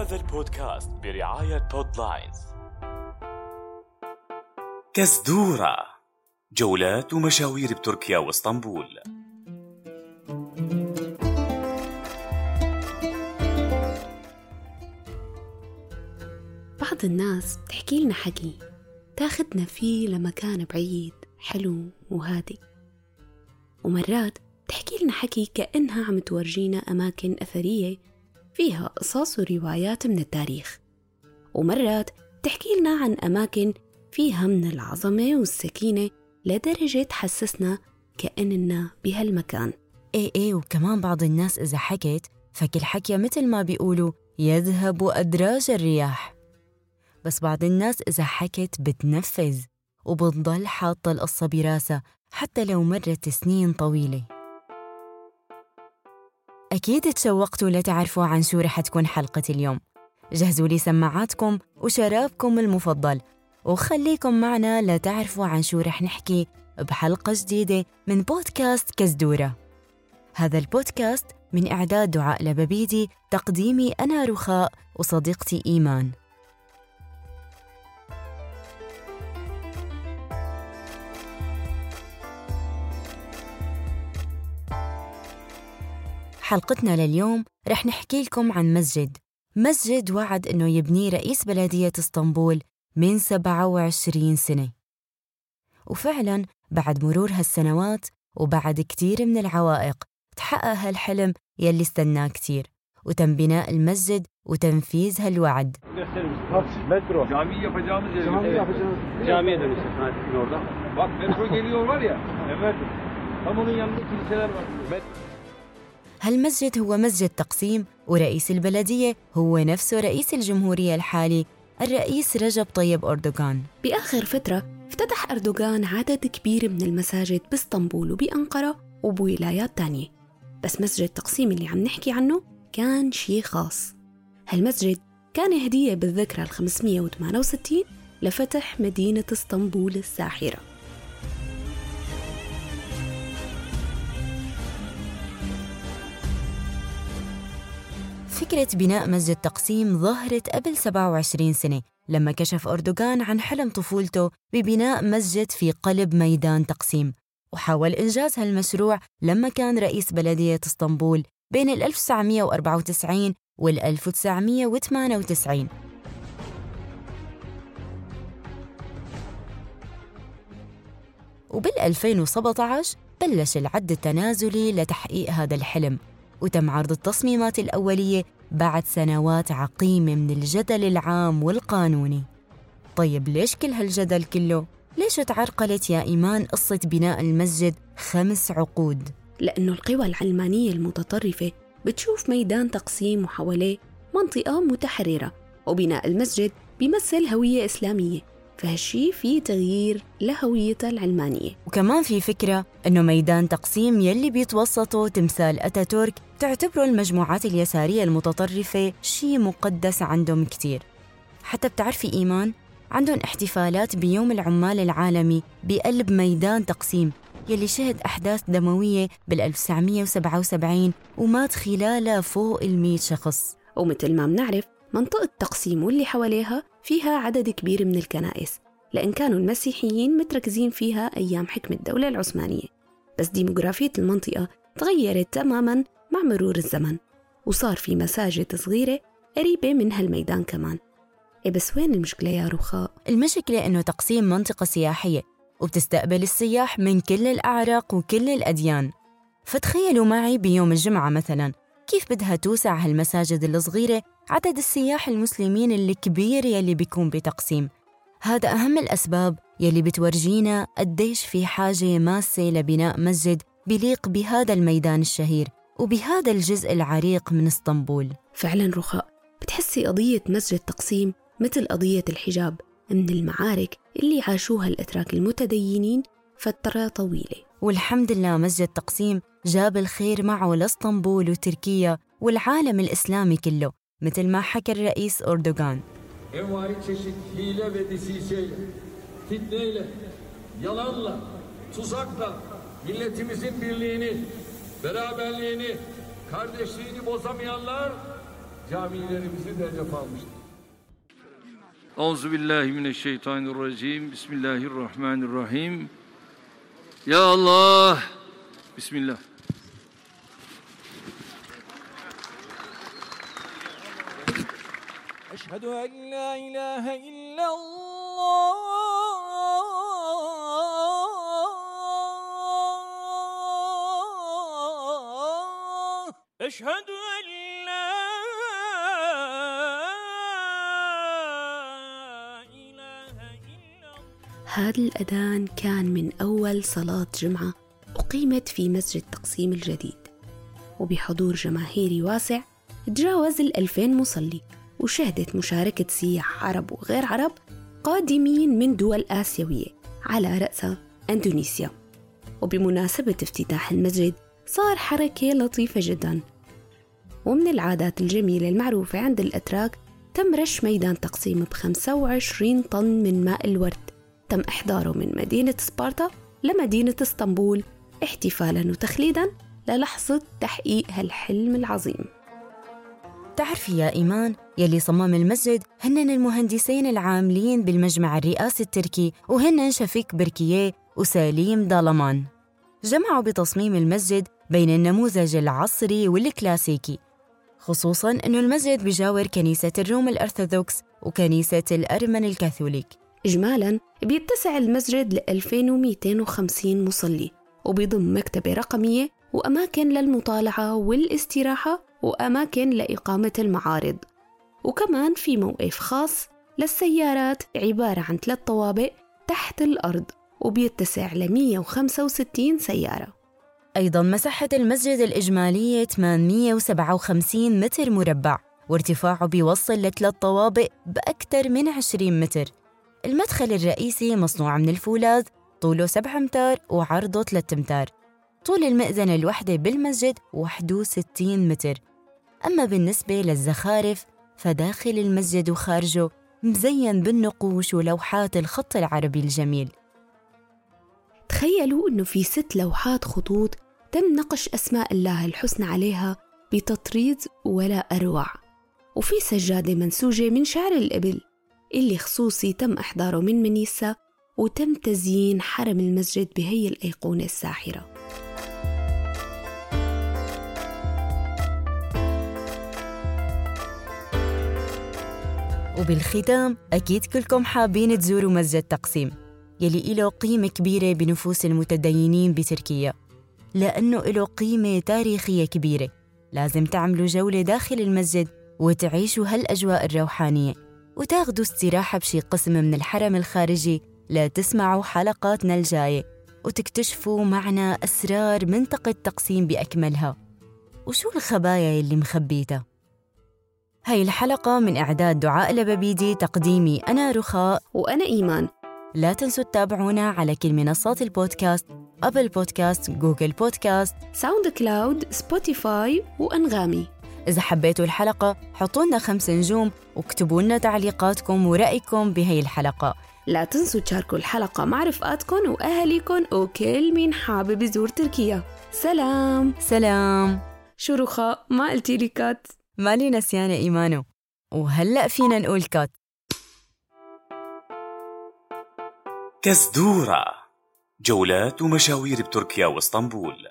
هذا البودكاست برعاية بودلاينز كزدورة جولات ومشاوير بتركيا واسطنبول. بعض الناس بتحكي لنا حكي. تاخدنا فيه لمكان بعيد حلو وهادي. ومرات تحكي لنا حكي كأنها عم تورجينا أماكن أثرية فيها قصص وروايات من التاريخ. ومرات تحكي لنا عن أماكن فيها من العظمة والسكينة لدرجة تحسسنا كأننا بهالمكان. إيه إيه وكمان بعض الناس إذا حكت فكل حكي مثل ما بيقولوا يذهب أدراج الرياح. بس بعض الناس إذا حكت بتنفذ وبتضل حاطة القصة براسها حتى لو مرت سنين طويلة. أكيد تشوقتوا لتعرفوا عن شو رح تكون حلقة اليوم. جهزوا لي سماعاتكم وشرابكم المفضل وخليكم معنا لتعرفوا عن شو رح نحكي بحلقة جديدة من بودكاست كزدورة. هذا البودكاست من إعداد دعاء لببيدي تقديمي أنا رخاء وصديقتي إيمان. حلقتنا لليوم رح نحكي لكم عن مسجد مسجد وعد أنه يبنيه رئيس بلدية إسطنبول من 27 سنة وفعلاً بعد مرور هالسنوات وبعد كتير من العوائق تحقق هالحلم يلي استناه كتير وتم بناء المسجد وتنفيذ هالوعد yapacağımız yer. Cami. Camiye dönüşecek orada. Bak metro geliyor var ya. Evet. Tam onun yanında kiliseler var. Metro. هالمسجد هو مسجد تقسيم ورئيس البلدية هو نفسه رئيس الجمهورية الحالي الرئيس رجب طيب أردوغان. بآخر فترة افتتح أردوغان عدد كبير من المساجد باسطنبول وبأنقرة وبولايات تانية. بس مسجد تقسيم اللي عم نحكي عنه كان شيء خاص. هالمسجد كان هدية بالذكرى ال 568 لفتح مدينة اسطنبول الساحرة. فكرة بناء مسجد تقسيم ظهرت قبل 27 سنة لما كشف أردوغان عن حلم طفولته ببناء مسجد في قلب ميدان تقسيم. وحاول إنجاز هالمشروع لما كان رئيس بلدية إسطنبول بين ال 1994 وال 1998 وبال 2017 بلش العد التنازلي لتحقيق هذا الحلم. وتم عرض التصميمات الأولية بعد سنوات عقيمة من الجدل العام والقانوني طيب ليش كل هالجدل كله؟ ليش تعرقلت يا إيمان قصة بناء المسجد خمس عقود؟ لأنه القوى العلمانية المتطرفة بتشوف ميدان تقسيم وحواليه منطقة متحررة وبناء المسجد بيمثل هوية إسلامية فهالشي في تغيير لهويتها العلمانية. وكمان في فكرة أنه ميدان تقسيم يلي بيتوسطه تمثال أتاتورك تعتبره المجموعات اليسارية المتطرفة شيء مقدس عندهم كتير. حتى بتعرفي إيمان عندهم احتفالات بيوم العمال العالمي بقلب ميدان تقسيم يلي شهد أحداث دموية بال 1977 ومات خلالها فوق ال شخص. ومثل ما بنعرف منطقة تقسيم واللي حواليها فيها عدد كبير من الكنائس لأن كانوا المسيحيين متركزين فيها أيام حكم الدولة العثمانية. بس ديموغرافية المنطقة تغيرت تماما مع مرور الزمن وصار في مساجد صغيرة قريبة من هالميدان كمان. إيه بس وين المشكلة يا رخاء؟ المشكلة إنه تقسيم منطقة سياحية وبتستقبل السياح من كل الأعراق وكل الأديان. فتخيلوا معي بيوم الجمعة مثلا كيف بدها توسع هالمساجد الصغيرة عدد السياح المسلمين الكبير يلي بيكون بتقسيم. هذا أهم الأسباب يلي بتورجينا قديش في حاجة ماسة لبناء مسجد بليق بهذا الميدان الشهير وبهذا الجزء العريق من اسطنبول. فعلا رخاء. بتحسي قضية مسجد تقسيم مثل قضية الحجاب. من المعارك اللي عاشوها الأتراك المتدينين فترة طويلة. والحمد لله مسجد تقسيم جاب الخير معه لاسطنبول وتركيا والعالم الإسلامي كله. مثل ما حكى الرئيس أردوغان Envari çeşit hile ve desiseyle, fitneyle, yalanla, tuzakla milletimizin birliğini, beraberliğini, kardeşliğini bozamayanlar camilerimizi de hedef almıştır. Euzu billahi mineşşeytanirracim. Bismillahirrahmanirrahim. Ya Allah. Bismillah. أشهد أن لا إله إلا الله. أشهد أن لا إله إلا هذا الأذان كان من أول صلاة جمعة أقيمت في مسجد تقسيم الجديد. وبحضور جماهيري واسع تجاوز الألفين مصلي. وشهدت مشاركة سياح عرب وغير عرب قادمين من دول آسيوية على رأسها أندونيسيا. وبمناسبة افتتاح المسجد صار حركة لطيفة جدا. ومن العادات الجميلة المعروفة عند الأتراك تم رش ميدان تقسيم ب 25 طن من ماء الورد. تم إحضاره من مدينة سبارتا لمدينة إسطنبول احتفالا وتخليدا للحظة تحقيق هالحلم العظيم. بتعرفي يا إيمان يلي صمم المسجد هن المهندسين العاملين بالمجمع الرئاسي التركي وهن شفيق بركية وسليم دالمان. جمعوا بتصميم المسجد بين النموذج العصري والكلاسيكي خصوصاً أنه المسجد بجاور كنيسة الروم الأرثوذكس وكنيسة الأرمن الكاثوليك. إجمالاً بيتسع المسجد ل 2250 مصلي وبيضم مكتبة رقمية وأماكن للمطالعة والاستراحة وأماكن لإقامة المعارض وكمان في موقف خاص للسيارات عبارة عن ثلاث طوابق تحت الأرض وبيتسع ل 165 سيارة. أيضا مساحة المسجد الإجمالية 857 متر مربع وارتفاعه بيوصل لثلاث طوابق بأكثر من 20 متر. المدخل الرئيسي مصنوع من الفولاذ طوله 7 أمتار وعرضه 3 أمتار. طول المئذنة الوحدة بالمسجد 61 متر. أما بالنسبة للزخارف فداخل المسجد وخارجه مزين بالنقوش ولوحات الخط العربي الجميل. تخيلوا إنه في ست لوحات خطوط تم نقش أسماء الله الحسنى عليها بتطريز ولا أروع. وفي سجادة منسوجة من شعر الإبل اللي خصوصي تم إحضاره من منيسا وتم تزيين حرم المسجد بهي الأيقونة الساحرة. وبالختام أكيد كلكم حابين تزوروا مسجد تقسيم يلي له قيمة كبيرة بنفوس المتدينين بتركيا لأنه له قيمة تاريخية كبيرة لازم تعملوا جولة داخل المسجد وتعيشوا هالأجواء الروحانية وتاخدوا استراحة بشي قسم من الحرم الخارجي لتسمعوا حلقاتنا الجاية وتكتشفوا معنا أسرار منطقة تقسيم بأكملها. وشو الخبايا اللي مخبيتها؟ هاي الحلقة من إعداد دعاء لببيدي تقديمي أنا رخاء. وأنا إيمان. لا تنسوا تتابعونا على كل منصات البودكاست Apple Podcast، Google Podcast. SoundCloud Spotify وأنغامي. إذا حبيتوا الحلقة حطوا لنا خمس نجوم واكتبوا لنا تعليقاتكم ورأيكم بهي الحلقة. لا تنسوا تشاركوا الحلقة مع رفقاتكم وأهاليكم وكل مين حابب يزور تركيا. سلام. سلام. شو رخاء؟ ما قلتي لي كات. مالي نسيانة إيمانو. وهلأ فينا نقول كات. كزدورة جولات ومشاوير بتركيا واسطنبول.